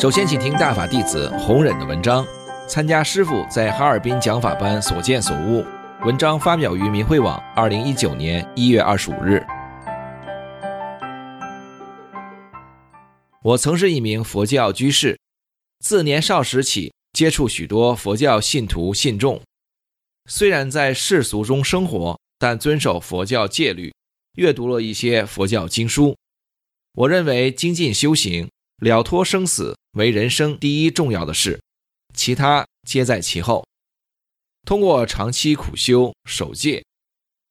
首先，请听大法弟子弘忍的文章。参加师傅在哈尔滨讲法班所见所悟。文章发表于明慧网，二零一九年一月二十五日。我曾是一名佛教居士，自年少时起接触许多佛教信徒信众。虽然在世俗中生活，但遵守佛教戒律，阅读了一些佛教经书。我认为精进修行。了脱生死为人生第一重要的事，其他皆在其后。通过长期苦修守戒，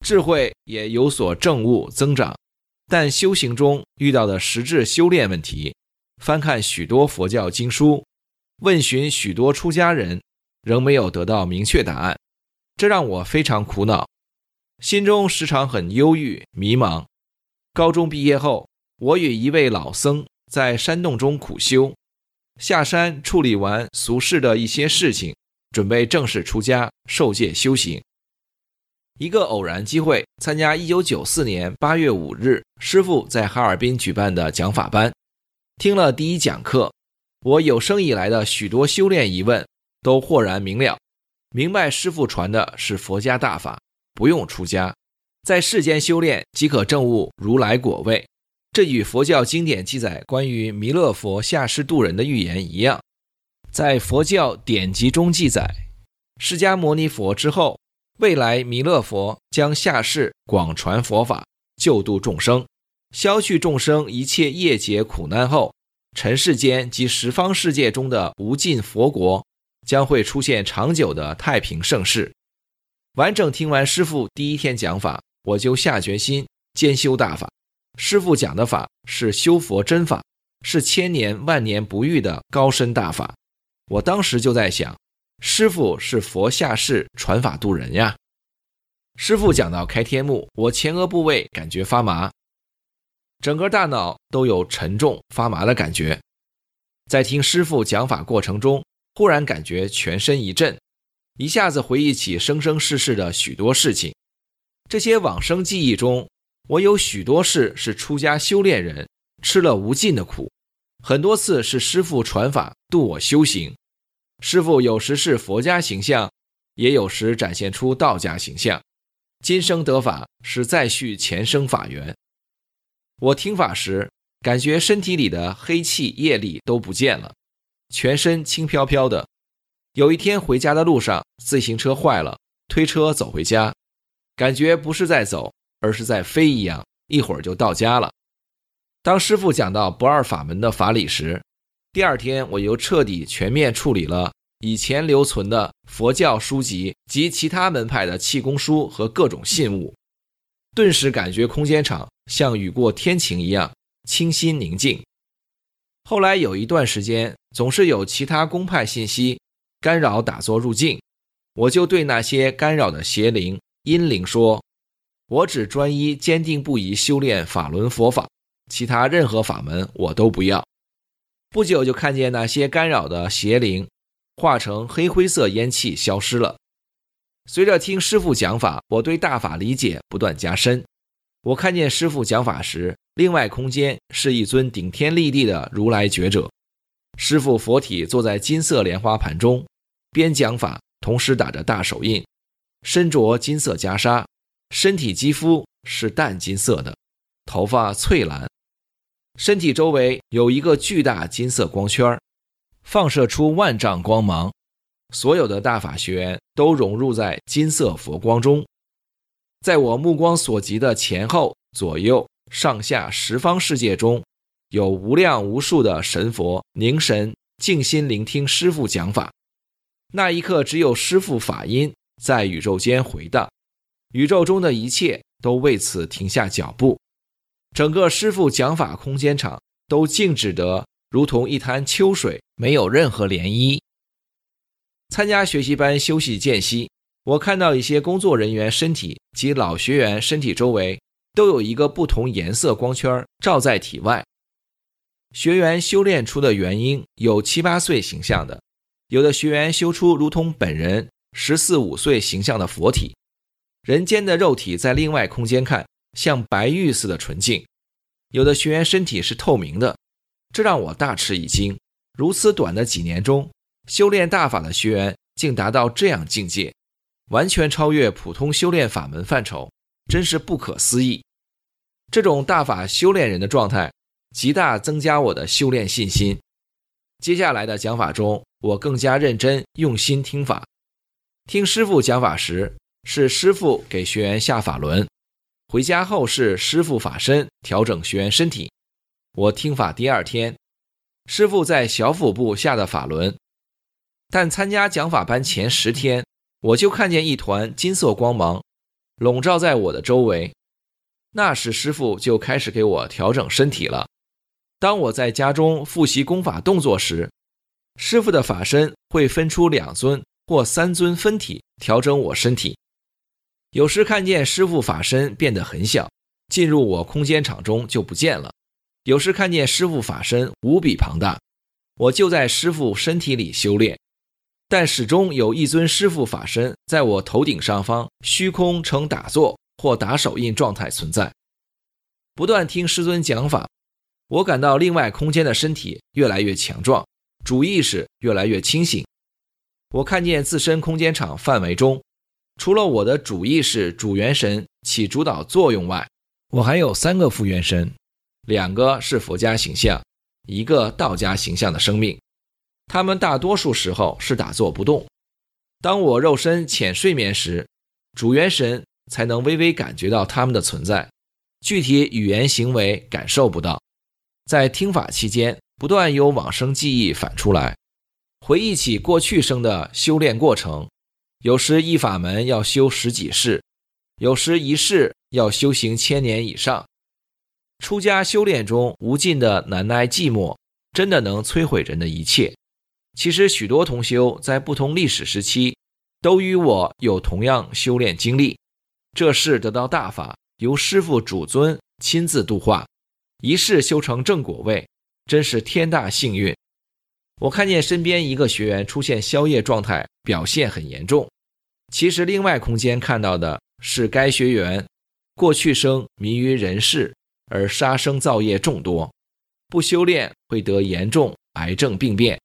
智慧也有所证悟增长。但修行中遇到的实质修炼问题，翻看许多佛教经书，问询许多出家人，仍没有得到明确答案，这让我非常苦恼，心中时常很忧郁迷茫。高中毕业后，我与一位老僧。在山洞中苦修，下山处理完俗世的一些事情，准备正式出家受戒修行。一个偶然机会，参加1994年8月5日师傅在哈尔滨举办的讲法班，听了第一讲课，我有生以来的许多修炼疑问都豁然明了，明白师傅传的是佛家大法，不用出家，在世间修炼即可证悟如来果位。这与佛教经典记载关于弥勒佛下世渡人的预言一样，在佛教典籍中记载，释迦牟尼佛之后，未来弥勒佛将下世广传佛法，救度众生，消去众生一切业劫苦难后，尘世间及十方世界中的无尽佛国将会出现长久的太平盛世。完整听完师父第一天讲法，我就下决心兼修大法。师傅讲的法是修佛真法，是千年万年不遇的高深大法。我当时就在想，师傅是佛下世传法度人呀。师傅讲到开天目，我前额部位感觉发麻，整个大脑都有沉重发麻的感觉。在听师傅讲法过程中，忽然感觉全身一震，一下子回忆起生生世世的许多事情，这些往生记忆中。我有许多事是出家修炼人吃了无尽的苦，很多次是师父传法度我修行。师父有时是佛家形象，也有时展现出道家形象。今生得法是再续前生法缘。我听法时，感觉身体里的黑气业力都不见了，全身轻飘飘的。有一天回家的路上，自行车坏了，推车走回家，感觉不是在走。而是在飞一样，一会儿就到家了。当师傅讲到不二法门的法理时，第二天我又彻底全面处理了以前留存的佛教书籍及其他门派的气功书和各种信物，顿时感觉空间场像雨过天晴一样清新宁静。后来有一段时间，总是有其他公派信息干扰打坐入境，我就对那些干扰的邪灵阴灵说。我只专一、坚定不移修炼法轮佛法，其他任何法门我都不要。不久就看见那些干扰的邪灵化成黑灰色烟气消失了。随着听师傅讲法，我对大法理解不断加深。我看见师傅讲法时，另外空间是一尊顶天立地的如来觉者，师傅佛体坐在金色莲花盘中，边讲法同时打着大手印，身着金色袈裟。身体肌肤是淡金色的，头发翠蓝，身体周围有一个巨大金色光圈，放射出万丈光芒，所有的大法学员都融入在金色佛光中。在我目光所及的前后左右上下十方世界中，有无量无数的神佛凝神静心聆听师父讲法。那一刻，只有师父法音在宇宙间回荡，宇宙中的一切都为此停下脚步，整个师父讲法空间场都静止得如同一滩秋水，没有任何涟漪。参加学习班休息间隙，我看到一些工作人员身体及老学员身体周围都有一个不同颜色光圈照在体外。学员修炼出的元婴有七八岁形象的，有的学员修出如同本人十四五岁形象的佛体，人间的肉体在另外空间看像白玉似的纯净。有的学员身体是透明的，这让我大吃一惊。如此短的几年中。修炼大法的学员竟达到这样境界，完全超越普通修炼法门范畴，真是不可思议。这种大法修炼人的状态，极大增加我的修炼信心。接下来的讲法中，我更加认真用心听法。听师傅讲法时，是师傅给学员下法轮；回家后是师傅法身调整学员身体。我听法第二天，师傅在小腹部下的法轮。但参加讲法班前十天，我就看见一团金色光芒笼罩在我的周围。那时师傅就开始给我调整身体了。当我在家中复习功法动作时，师傅的法身会分出两尊或三尊分体调整我身体。有时看见师傅法身变得很小，进入我空间场中就不见了；有时看见师傅法身无比庞大，我就在师傅身体里修炼。但始终有一尊师傅法身在我头顶上方虚空呈打坐或打手印状态存在。不断听师尊讲法，我感到另外空间的身体越来越强壮，主意识越来越清醒。我看见自身空间场范围中，除了我的主意识主元神起主导作用外，我还有三个副元神，两个是佛家形象，一个道家形象的生命。他们大多数时候是打坐不动。当我肉身浅睡眠时，主元神才能微微感觉到他们的存在，具体语言行为感受不到。在听法期间，不断有往生记忆反出来，回忆起过去生的修炼过程。有时一法门要修十几世，有时一世要修行千年以上。出家修炼中无尽的难耐寂寞，真的能摧毁人的一切。其实，许多同修在不同历史时期，都与我有同样修炼经历。这世得到大法，由师父主尊亲自度化，一世修成正果位，真是天大幸运。我看见身边一个学员出现宵夜状态，表现很严重。其实，另外空间看到的是该学员过去生迷于人世，而杀生造业众多，不修炼会得严重癌症病变。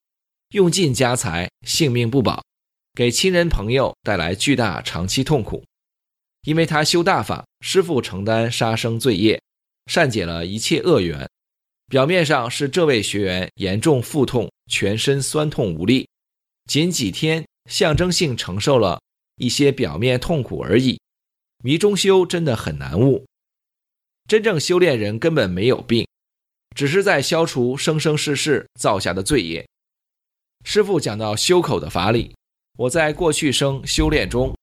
用尽家财，性命不保，给亲人朋友带来巨大长期痛苦。因为他修大法，师父承担杀生罪业，善解了一切恶缘。表面上是这位学员严重腹痛，全身酸痛无力，仅几天象征性承受了一些表面痛苦而已。迷中修真的很难悟，真正修炼人根本没有病，只是在消除生生世世造下的罪业。师傅讲到修口的法理，我在过去生修炼中，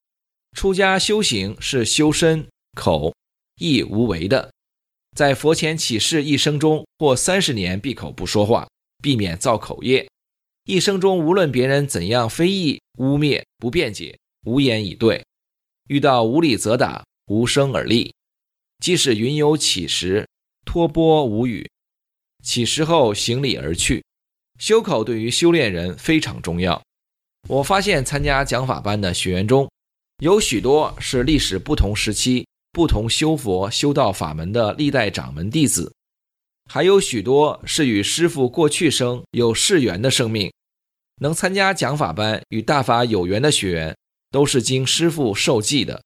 出家修行是修身口意无为的，在佛前起誓一生中或三十年闭口不说话，避免造口业。一生中无论别人怎样非议污蔑不辩解，无言以对；遇到无理责打，无声而立。即使云游起时，托钵无语，起时后行礼而去。修口对于修炼人非常重要。我发现参加讲法班的学员中，有许多是历史不同时期、不同修佛修道法门的历代掌门弟子，还有许多是与师傅过去生有世缘的生命。能参加讲法班与大法有缘的学员，都是经师傅授记的。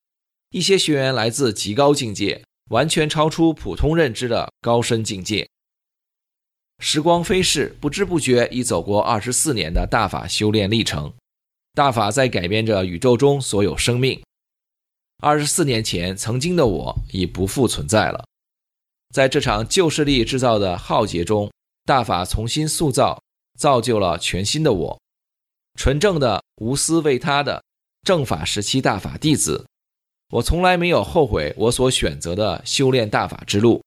一些学员来自极高境界，完全超出普通认知的高深境界。时光飞逝，不知不觉已走过二十四年的大法修炼历程。大法在改变着宇宙中所有生命。二十四年前，曾经的我已不复存在了。在这场旧势力制造的浩劫中，大法重新塑造，造就了全新的我。纯正的、无私为他的正法时期大法弟子。我从来没有后悔我所选择的修炼大法之路，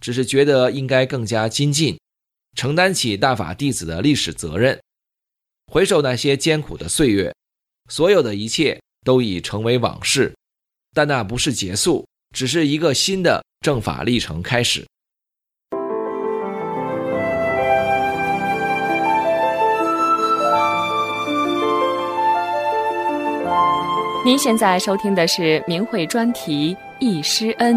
只是觉得应该更加精进，承担起大法弟子的历史责任。回首那些艰苦的岁月，所有的一切都已成为往事，但那不是结束，只是一个新的正法历程开始。您现在收听的是明慧专题《易师恩》。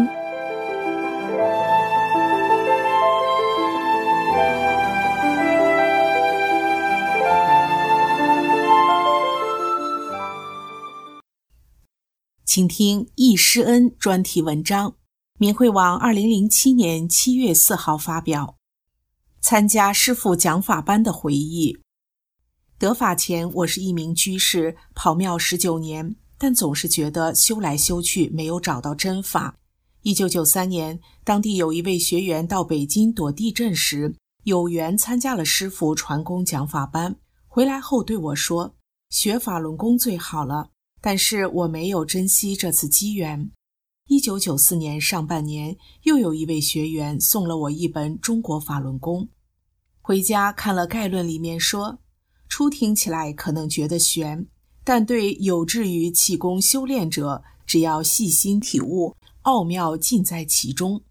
请听《易师恩》专题文章，明慧网二零零七年七月四号发表。参加师父讲法班的回忆。得法前，我是一名居士，跑庙十九年。但总是觉得修来修去没有找到真法。一九九三年，当地有一位学员到北京躲地震时，有缘参加了师傅传功讲法班。回来后对我说：“学法轮功最好了。”但是我没有珍惜这次机缘。一九九四年上半年，又有一位学员送了我一本《中国法轮功》，回家看了概论，里面说，初听起来可能觉得悬。但对有志于气功修炼者，只要细心体悟，奥妙尽在其中。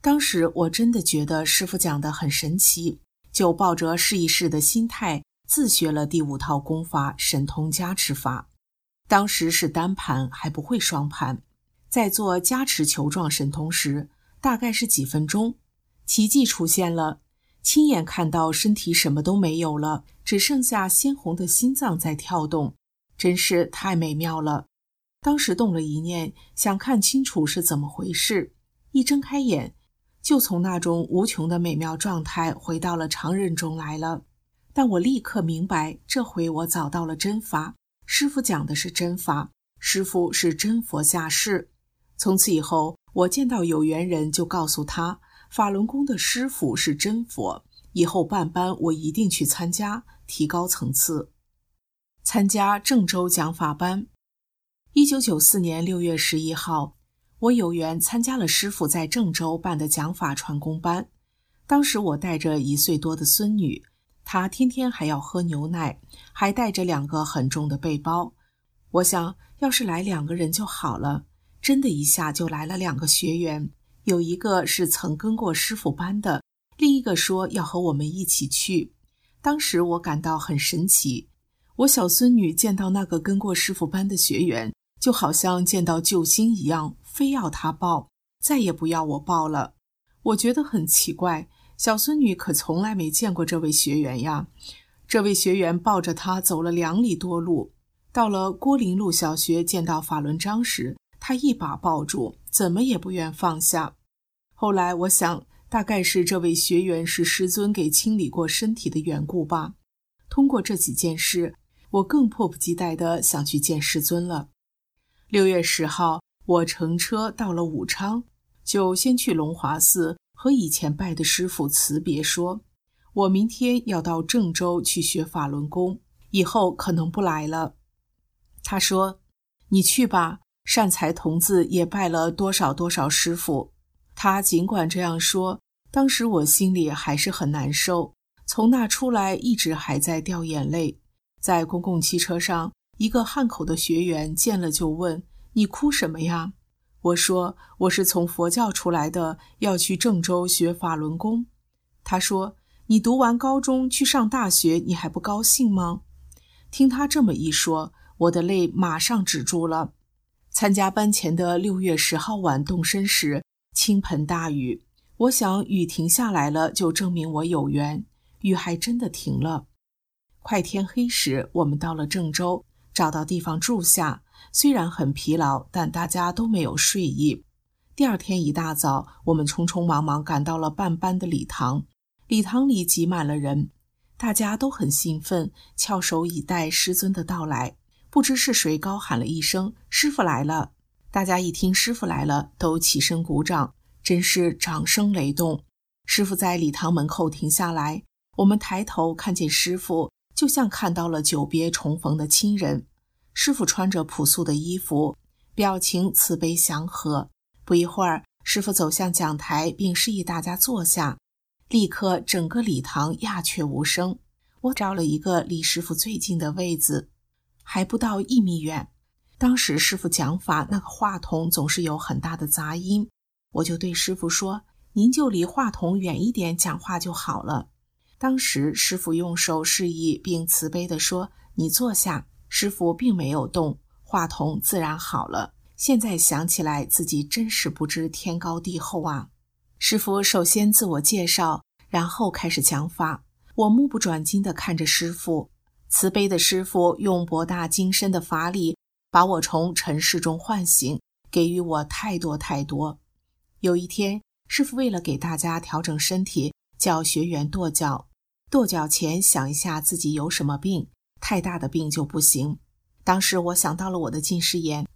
当时我真的觉得师傅讲的很神奇，就抱着试一试的心态，自学了第五套功法神通加持法。当时是单盘，还不会双盘。在做加持球状神通时，大概是几分钟，奇迹出现了，亲眼看到身体什么都没有了。只剩下鲜红的心脏在跳动，真是太美妙了。当时动了一念，想看清楚是怎么回事。一睁开眼，就从那种无穷的美妙状态回到了常人中来了。但我立刻明白，这回我找到了真法。师傅讲的是真法，师傅是真佛下世。从此以后，我见到有缘人就告诉他，法轮功的师傅是真佛。以后办班，我一定去参加。提高层次，参加郑州讲法班。一九九四年六月十一号，我有缘参加了师傅在郑州办的讲法传功班。当时我带着一岁多的孙女，她天天还要喝牛奶，还带着两个很重的背包。我想要是来两个人就好了，真的一下就来了两个学员，有一个是曾跟过师傅班的，另一个说要和我们一起去。当时我感到很神奇，我小孙女见到那个跟过师傅班的学员，就好像见到救星一样，非要他抱，再也不要我抱了。我觉得很奇怪，小孙女可从来没见过这位学员呀。这位学员抱着他走了两里多路，到了郭林路小学，见到法轮章时，他一把抱住，怎么也不愿放下。后来我想。大概是这位学员是师尊给清理过身体的缘故吧。通过这几件事，我更迫不及待地想去见师尊了。六月十号，我乘车到了武昌，就先去龙华寺和以前拜的师傅辞别，说我明天要到郑州去学法轮功，以后可能不来了。他说：“你去吧，善财童子也拜了多少多少师傅。”他尽管这样说，当时我心里还是很难受。从那出来，一直还在掉眼泪。在公共汽车上，一个汉口的学员见了就问：“你哭什么呀？”我说：“我是从佛教出来的，要去郑州学法轮功。”他说：“你读完高中去上大学，你还不高兴吗？”听他这么一说，我的泪马上止住了。参加班前的六月十号晚动身时。倾盆大雨，我想雨停下来了，就证明我有缘。雨还真的停了。快天黑时，我们到了郑州，找到地方住下。虽然很疲劳，但大家都没有睡意。第二天一大早，我们匆匆忙忙赶到了办班的礼堂。礼堂里挤满了人，大家都很兴奋，翘首以待师尊的到来。不知是谁高喊了一声：“师傅来了！”大家一听师傅来了，都起身鼓掌，真是掌声雷动。师傅在礼堂门口停下来，我们抬头看见师傅就像看到了久别重逢的亲人。师傅穿着朴素的衣服，表情慈悲祥和。不一会儿，师傅走向讲台，并示意大家坐下。立刻，整个礼堂鸦雀无声。我找了一个离师傅最近的位子，还不到一米远。当时师傅讲法，那个话筒总是有很大的杂音，我就对师傅说：“您就离话筒远一点讲话就好了。”当时师傅用手示意，并慈悲地说：“你坐下。”师傅并没有动，话筒自然好了。现在想起来，自己真是不知天高地厚啊！师傅首先自我介绍，然后开始讲法。我目不转睛地看着师傅，慈悲的师傅用博大精深的法力，把我从尘世中唤醒，给予我太多太多。有一天，师傅为了给大家调整身体，叫学员跺脚。跺脚前想一下自己有什么病，太大的病就不行。当时我想到了我的近视眼。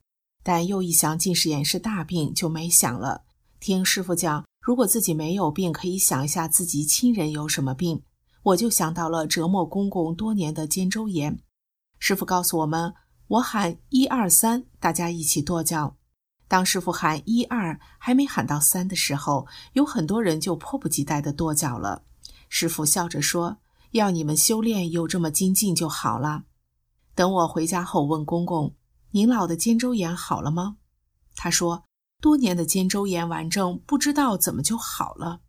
但又一想，近视眼是大病，就没想了。听师傅讲，如果自己没有病，可以想一下自己亲人有什么病。我就想到了折磨公公多年的肩周炎。师傅告诉我们，我喊一二三，大家一起跺脚。当师傅喊一二，还没喊到三的时候，有很多人就迫不及待地跺脚了。师傅笑着说：“要你们修炼有这么精进就好了。”等我回家后，问公公。您老的肩周炎好了吗？他说，多年的肩周炎顽症，不知道怎么就好了。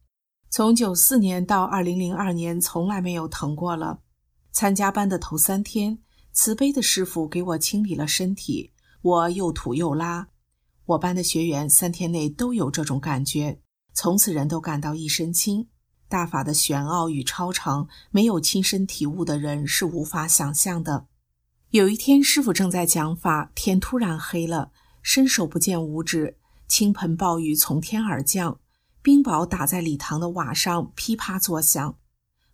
从九四年到二零零二年，从来没有疼过了。参加班的头三天，慈悲的师傅给我清理了身体，我又吐又拉。我班的学员三天内都有这种感觉，从此人都感到一身轻。大法的玄奥与超常，没有亲身体悟的人是无法想象的。有一天，师傅正在讲法，天突然黑了，伸手不见五指，倾盆暴雨从天而降，冰雹打在礼堂的瓦上，噼啪作响。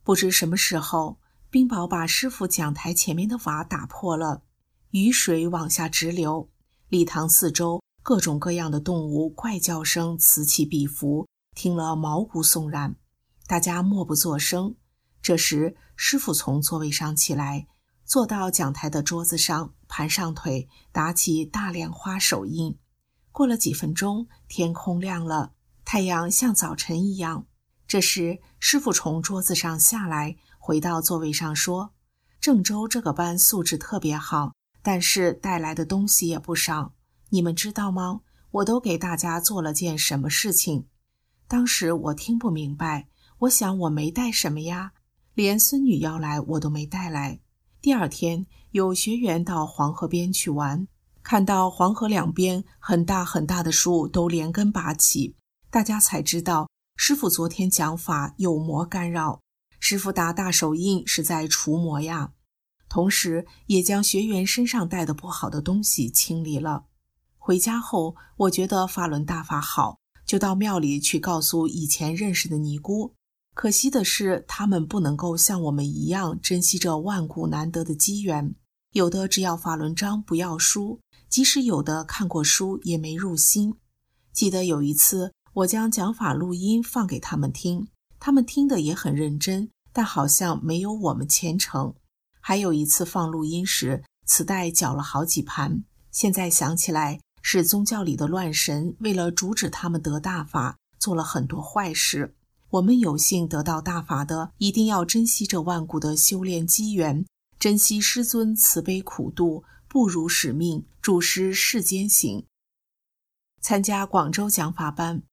不知什么时候，冰雹把师傅讲台前面的瓦打破了，雨水往下直流。礼堂四周各种各样的动物怪叫声此起彼伏，听了毛骨悚然。大家默不作声。这时，师傅从座位上起来。坐到讲台的桌子上，盘上腿，打起大莲花手印。过了几分钟，天空亮了，太阳像早晨一样。这时，师傅从桌子上下来，回到座位上说：“郑州这个班素质特别好，但是带来的东西也不少。你们知道吗？我都给大家做了件什么事情？”当时我听不明白，我想我没带什么呀，连孙女要来我都没带来。第二天，有学员到黄河边去玩，看到黄河两边很大很大的树都连根拔起，大家才知道师傅昨天讲法有魔干扰。师傅打大手印是在除魔呀，同时也将学员身上带的不好的东西清理了。回家后，我觉得法轮大法好，就到庙里去告诉以前认识的尼姑。可惜的是，他们不能够像我们一样珍惜这万古难得的机缘。有的只要法轮章，不要书；即使有的看过书，也没入心。记得有一次，我将讲法录音放给他们听，他们听得也很认真，但好像没有我们虔诚。还有一次放录音时，磁带搅了好几盘。现在想起来，是宗教里的乱神为了阻止他们得大法，做了很多坏事。我们有幸得到大法的，一定要珍惜这万古的修炼机缘，珍惜师尊慈悲苦度，不辱使命，助师世间行。参加广州讲法班，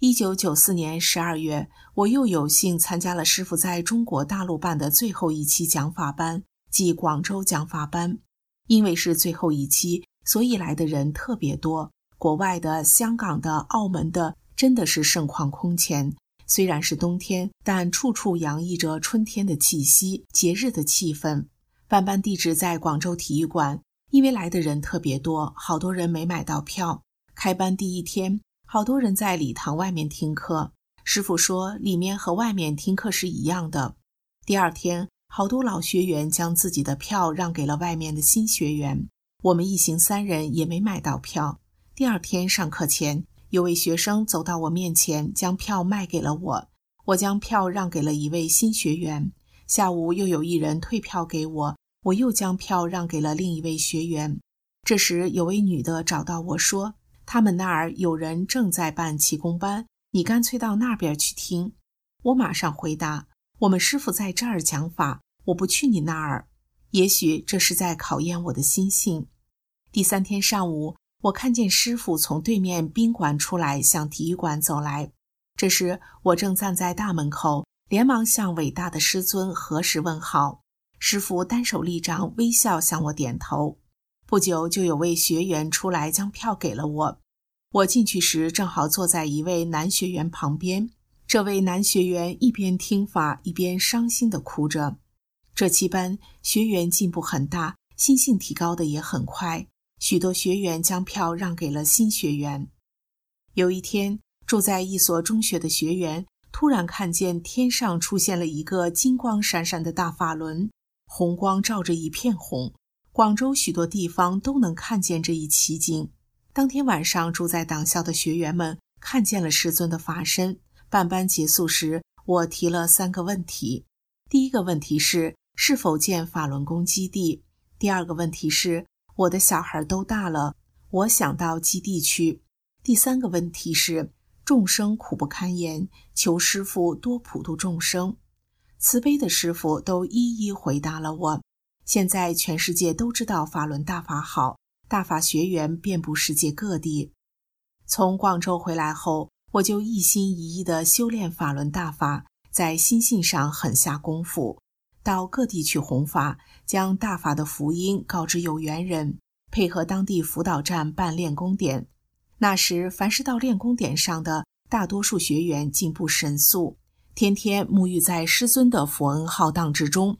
一九九四年十二月，我又有幸参加了师傅在中国大陆办的最后一期讲法班，即广州讲法班。因为是最后一期，所以来的人特别多，国外的、香港的、澳门的，真的是盛况空前。虽然是冬天，但处处洋溢着春天的气息、节日的气氛。班班地址在广州体育馆，因为来的人特别多，好多人没买到票。开班第一天，好多人在礼堂外面听课。师傅说，里面和外面听课是一样的。第二天，好多老学员将自己的票让给了外面的新学员。我们一行三人也没买到票。第二天上课前。有位学生走到我面前，将票卖给了我。我将票让给了一位新学员。下午又有一人退票给我，我又将票让给了另一位学员。这时有位女的找到我说：“他们那儿有人正在办气功班，你干脆到那边去听。”我马上回答：“我们师傅在这儿讲法，我不去你那儿。”也许这是在考验我的心性。第三天上午，我看见师傅从对面宾馆出来，向体育馆走来。这时我正站在大门口，连忙向伟大的师尊合十问好。师傅单手立掌，微笑向我点头。不久，就有位学员出来将票给了我。我进去时，正好坐在一位男学员旁边。这位男学员一边听法，一边伤心地哭着。这期班学员进步很大，心性提高的也很快。许多学员将票让给了新学员。有一天，住在一所中学的学员突然看见天上出现了一个金光闪闪的大法轮，红光照着一片红。广州许多地方都能看见这一奇景。当天晚上，住在党校的学员们看见了师尊的法身。半班结束时，我提了三个问题。第一个问题是是否建法轮功基地？第二个问题是我的小孩都大了，我想到基地去。第三个问题是众生苦不堪言，求师傅多普度众生。慈悲的师傅都一一回答了我。现在全世界都知道法轮大法好，大法学员遍布世界各地。从广州回来后，我就一心一意地修炼法轮大法，在心性上狠下功夫，到各地去弘法，将大法的福音告知有缘人，配合当地辅导站办练功点。那时，凡是到练功点上的，大多数学员进步神速，天天沐浴在师尊的佛恩浩荡之中。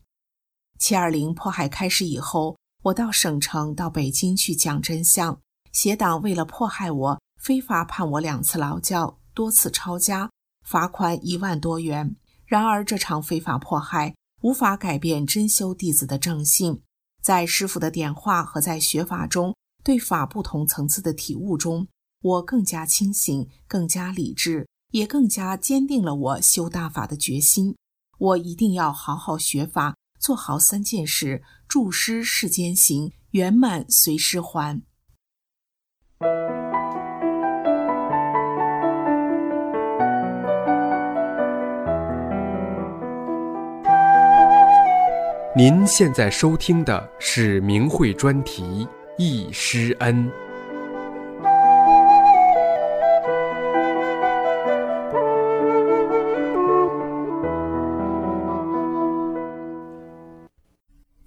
七二零迫害开始以后，我到省城、到北京去讲真相。邪党为了迫害我，非法判我两次劳教，多次抄家，罚款一万多元。然而这场非法迫害无法改变真修弟子的正信。在师傅的点化和在学法中对法不同层次的体悟中，我更加清醒，更加理智，也更加坚定了我修大法的决心。我一定要好好学法。做好三件事，助师世间行，圆满随师还。您现在收听的是明慧专题《易师恩》。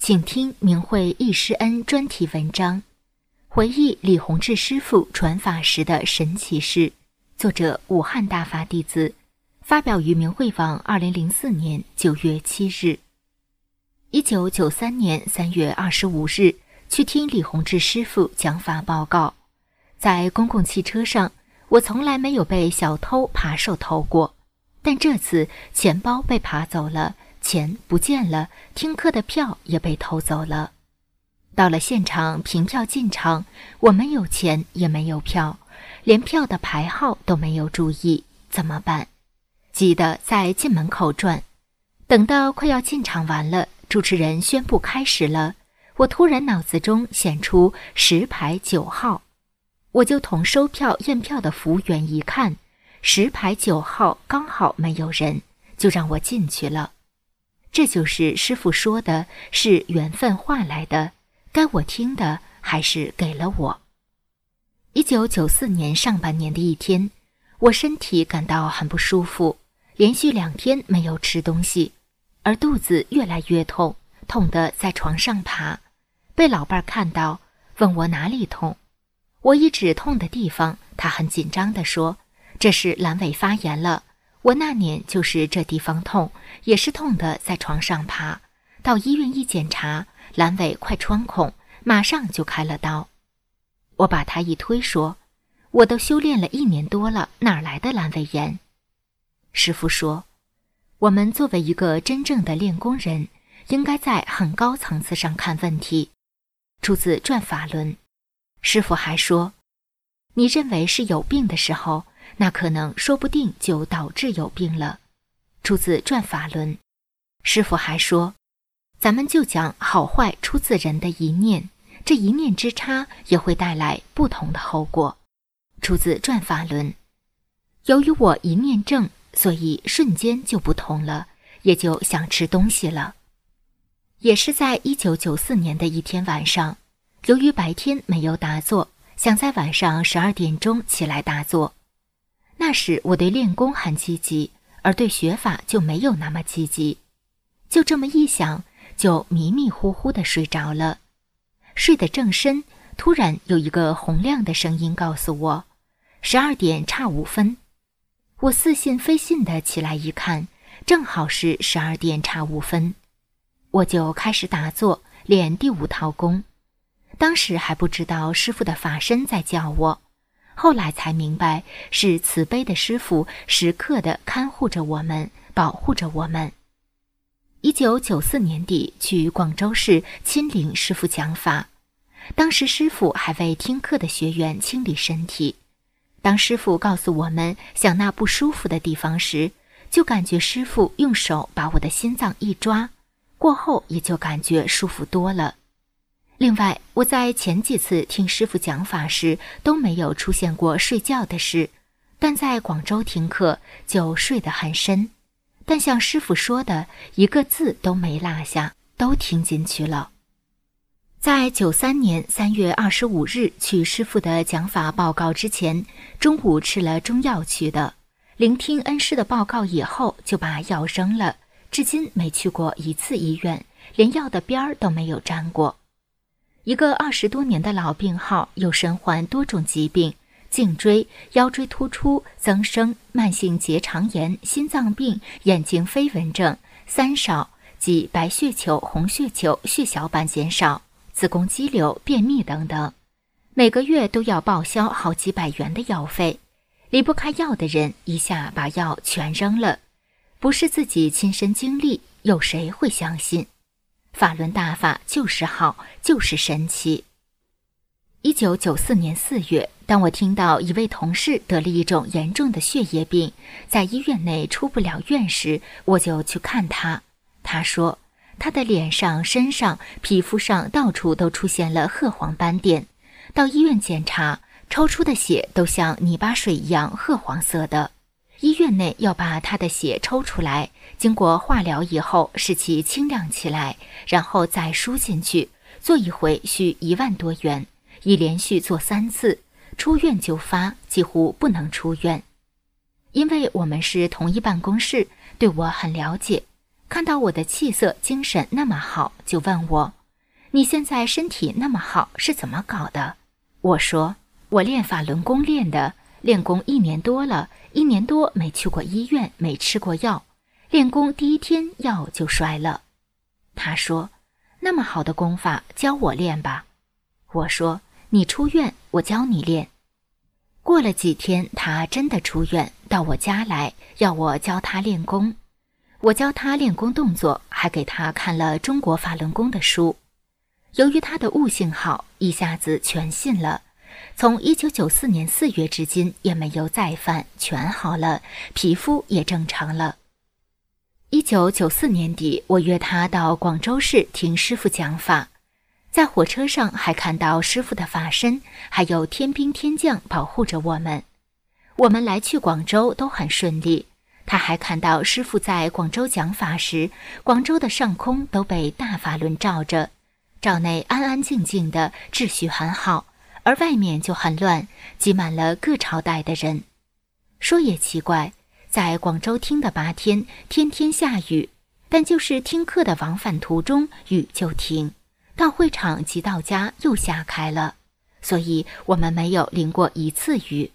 请听明慧易师恩专题文章，回忆李洪志师傅传法时的神奇事。作者：武汉大法弟子，发表于明慧网，二零零四年九月七日。一九九三年三月二十五日，去听李洪志师傅讲法报告。在公共汽车上，我从来没有被小偷扒手偷过，但这次钱包被扒走了。钱不见了，听课的票也被偷走了。到了现场凭票进场，我们有钱，也没有票，连票的牌号都没有注意，怎么办？急得在进门口转。等到快要进场完了，主持人宣布开始了，我突然脑子中显出十排九号，我就同收票验票的服务员一看，十排九号刚好没有人，就让我进去了。这就是师傅说的，是缘分换来的。该我听的，还是给了我。一九九四年上半年的一天，我身体感到很不舒服，连续两天没有吃东西，而肚子越来越痛，痛得在床上爬。被老伴儿看到，问我哪里痛，我一指痛的地方，他很紧张地说：“这是阑尾发炎了。”我那年就是这地方痛，也是痛的，在床上爬。到医院一检查，阑尾快穿孔，马上就开了刀。我把他一推，说：“我都修炼了一年多了，哪来的阑尾炎？”师傅说：“我们作为一个真正的练功人，应该在很高层次上看问题。”出自《转法轮》。师傅还说：“你认为是有病的时候。”那可能说不定就导致有病了。出自《转法轮》，师傅还说：“咱们就讲好坏出自人的一念，这一念之差也会带来不同的后果。”出自《转法轮》。由于我一念正，所以瞬间就不同了，也就想吃东西了。也是在一九九四年的一天晚上，由于白天没有打坐，想在晚上十二点钟起来打坐。那时我对练功很积极，而对学法就没有那么积极。就这么一想，就迷迷糊糊的睡着了。睡得正深，突然有一个洪亮的声音告诉我：“十二点差五分。”我似信非信的起来一看，正好是十二点差五分。我就开始打坐练第五套功。当时还不知道师傅的法身在叫我，后来才明白是慈悲的师傅时刻的看护着我们，保护着我们。一九九四年底去广州市亲临师傅讲法，当时师傅还为听课的学员清理身体。当师傅告诉我们想那不舒服的地方时，就感觉师傅用手把我的心脏一抓，过后也就感觉舒服多了。另外，我在前几次听师傅讲法时都没有出现过睡觉的事，但在广州听课就睡得很深。但像师傅说的，一个字都没落下，都听进去了。在九三年三月二十五日去师傅的讲法报告之前，中午吃了中药去的。聆听恩师的报告以后，就把药扔了。至今没去过一次医院，连药的边儿都没有沾过。一个二十多年的老病号，又身患多种疾病。颈椎、腰椎突出、增生、慢性结肠炎、心脏病、眼睛飞蚊症、三少即白血球、红血球、血小板减少、子宫肌瘤、便秘等等，每个月都要报销好几百元的药费。离不开药的人，一下把药全扔了，不是自己亲身经历，有谁会相信？法轮大法就是好，就是神奇。一九九四年四月。当我听到一位同事得了一种严重的血液病，在医院内出不了院时，我就去看他。他说，他的脸上、身上、皮肤上到处都出现了褐黄斑点，到医院检查，抽出的血都像泥巴水一样褐黄色的。医院内要把他的血抽出来，经过化疗以后使其清亮起来，然后再输进去，做一回需一万多元，已连续做三次。出院就发，几乎不能出院，因为我们是同一办公室，对我很了解。看到我的气色、精神那么好，就问我：“你现在身体那么好，是怎么搞的？”我说：“我练法轮功练的，练功一年多了，一年多没去过医院，没吃过药，练功第一天药就摔了。”他说：“那么好的功法，教我练吧。”我说。你出院，我教你练。过了几天，他真的出院，到我家来，要我教他练功。我教他练功动作，还给他看了中国法轮功的书。由于他的悟性好，一下子全信了。从一九九四年四月至今，也没有再犯，全好了，皮肤也正常了。一九九四年底，我约他到广州市听师傅讲法。在火车上还看到师傅的法身，还有天兵天将保护着我们。我们来去广州都很顺利。他还看到师傅在广州讲法时，广州的上空都被大法轮罩着，罩内安安静静的，秩序很好，而外面就很乱，挤满了各朝代的人。说也奇怪，在广州听的八天，天天下雨，但就是听课的往返途中，雨就停。到会场及到家又下开了，所以我们没有淋过一次雨。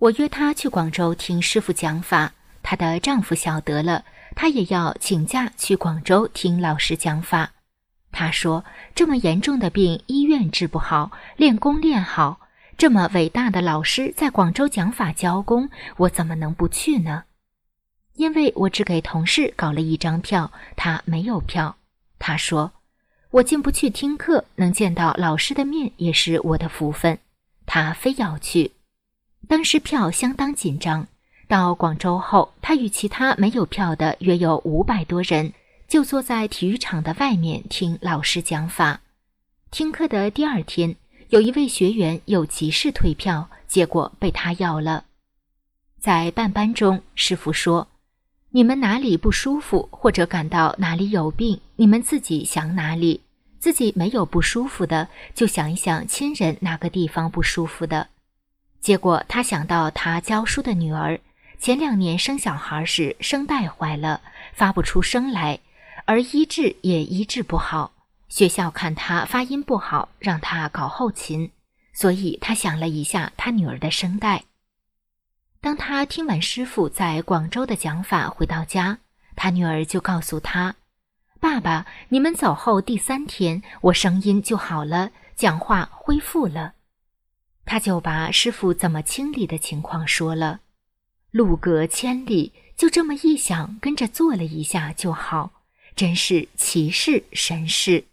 我约她去广州听师傅讲法，她的丈夫晓得了，她也要请假去广州听老师讲法。他说：“这么严重的病，医院治不好，练功练好，这么伟大的老师在广州讲法教功，我怎么能不去呢？”因为我只给同事搞了一张票，他没有票。他说。我进不去听课，能见到老师的面也是我的福分。他非要去，当时票相当紧张。到广州后，他与其他没有票的约有五百多人，就坐在体育场的外面听老师讲法。听课的第二天，有一位学员有急事退票，结果被他要了。在办班中，师傅说：“你们哪里不舒服，或者感到哪里有病，你们自己想哪里。自己没有不舒服的，就想一想亲人哪个地方不舒服的。”结果他想到他教书的女儿，前两年生小孩时声带坏了，发不出声来，而医治也医治不好。学校看他发音不好，让他搞后勤，所以他想了一下他女儿的声带。当他听完师傅在广州的讲法，回到家，他女儿就告诉他：“爸爸，你们走后第三天，我声音就好了，讲话恢复了。”他就把师傅怎么清理的情况说了，路隔千里，就这么一想，跟着做了一下就好，真是奇事神事。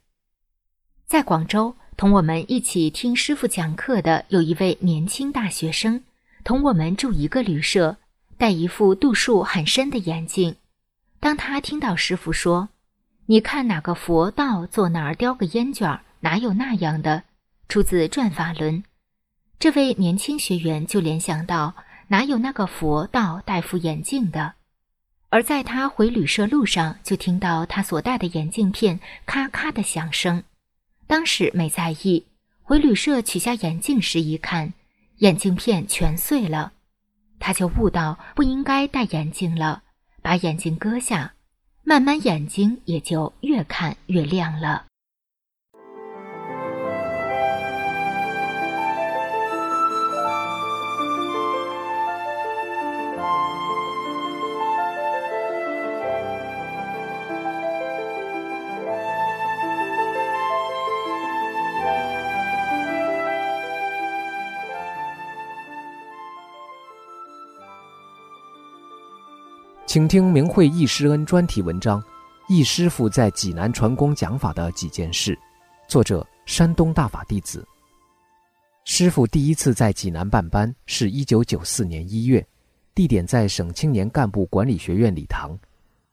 在广州，同我们一起听师傅讲课的有一位年轻大学生，同我们住一个旅社，戴一副度数很深的眼镜。当他听到师傅说：“你看哪个佛道坐那儿叼个烟卷，哪有那样的？”出自《转法轮》。这位年轻学员就联想到，哪有那个佛道戴副眼镜的？而在他回旅社路上，就听到他所戴的眼镜片咔咔的响声。当时没在意，回旅社取下眼镜时一看，眼镜片全碎了。他就悟到不应该戴眼镜了，把眼镜割下，慢慢眼睛也就越看越亮了。请听明慧易师恩专题文章《易师傅在济南传功讲法的几件事》，作者山东大法弟子。师傅第一次在济南办班是一九九四年一月，地点在省青年干部管理学院礼堂。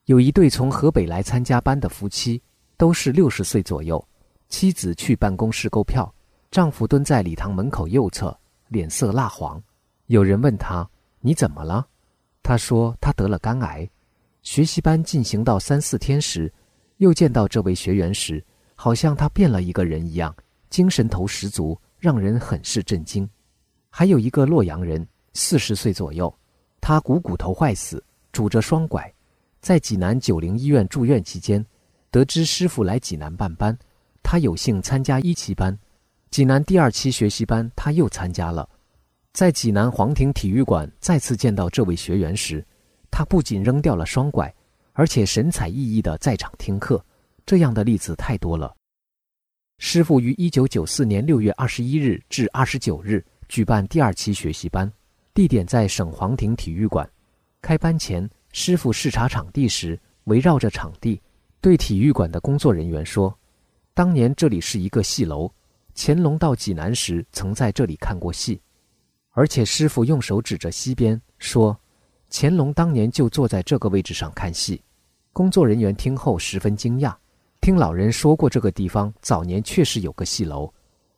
有一对从河北来参加班的夫妻，都是六十岁左右。妻子去办公室购票，丈夫蹲在礼堂门口右侧，脸色蜡黄。有人问他：“你怎么了？”他说他得了肝癌，学习班进行到三四天时，又见到这位学员时，好像他变了一个人一样，精神头十足，让人很是震惊。还有一个洛阳人，四十岁左右，他股骨头坏死，拄着双拐，在济南九零医院住院期间，得知师傅来济南办班，他有幸参加一期班，济南第二期学习班他又参加了。在济南皇庭体育馆再次见到这位学员时，他不仅扔掉了双拐，而且神采奕奕地在场听课。这样的例子太多了。师傅于一九九四年六月二十一日至二十九日举办第二期学习班，地点在省皇庭体育馆。开班前，师傅视察场地时，围绕着场地，对体育馆的工作人员说：“当年这里是一个戏楼，乾隆到济南时曾在这里看过戏。”而且师傅用手指着西边说：“乾隆当年就坐在这个位置上看戏。”工作人员听后十分惊讶，听老人说过这个地方早年确实有个戏楼，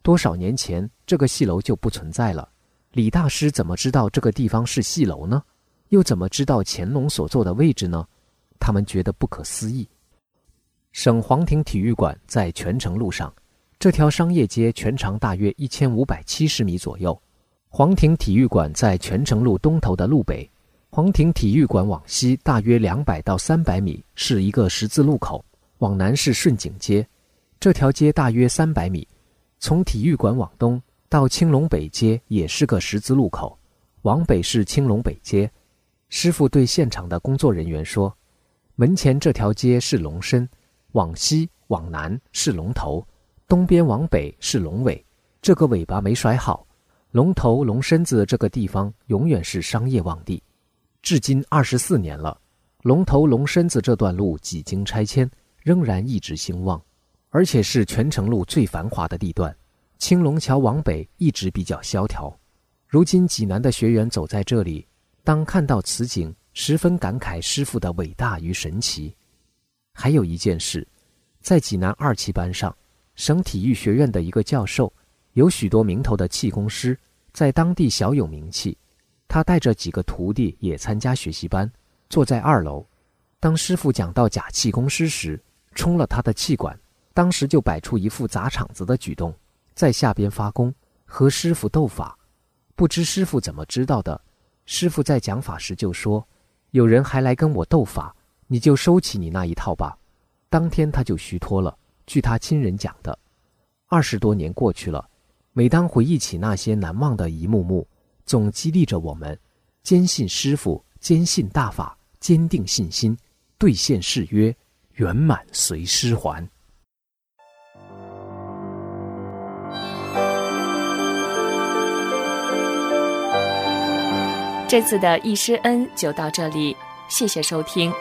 多少年前这个戏楼就不存在了。李大师怎么知道这个地方是戏楼呢？又怎么知道乾隆所坐的位置呢？他们觉得不可思议。省皇庭体育馆在泉城路上，这条商业街全长大约一千五百七十米左右。皇庭体育馆在泉城路东头的路北，皇庭体育馆往西大约两百到三百米是一个十字路口，往南是顺景街。这条街大约三百米，从体育馆往东到青龙北街也是个十字路口，往北是青龙北街。师傅对现场的工作人员说：“门前这条街是龙身，往西往南是龙头，东边往北是龙尾，这个尾巴没甩好。”龙头龙身子这个地方永远是商业旺地，至今二十四年了。龙头龙身子这段路几经拆迁，仍然一直兴旺，而且是全城路最繁华的地段。青龙桥往北一直比较萧条。如今济南的学员走在这里，当看到此景，十分感慨师傅的伟大与神奇。还有一件事，在济南二期班上，省体育学院的一个教授，有许多名头的气功师，在当地小有名气。他带着几个徒弟也参加学习班，坐在二楼。当师傅讲到假气功师时，冲了他的气管，当时就摆出一副砸场子的举动，在下边发功和师傅斗法。不知师傅怎么知道的，师傅在讲法时就说：“有人还来跟我斗法。”你就收起你那一套吧。当天他就虚脱了。据他亲人讲的，二十多年过去了，每当回忆起那些难忘的一幕幕，总激励着我们：坚信师傅，坚信大法，坚定信心，兑现誓约，圆满随师还。这次的易师恩就到这里，谢谢收听。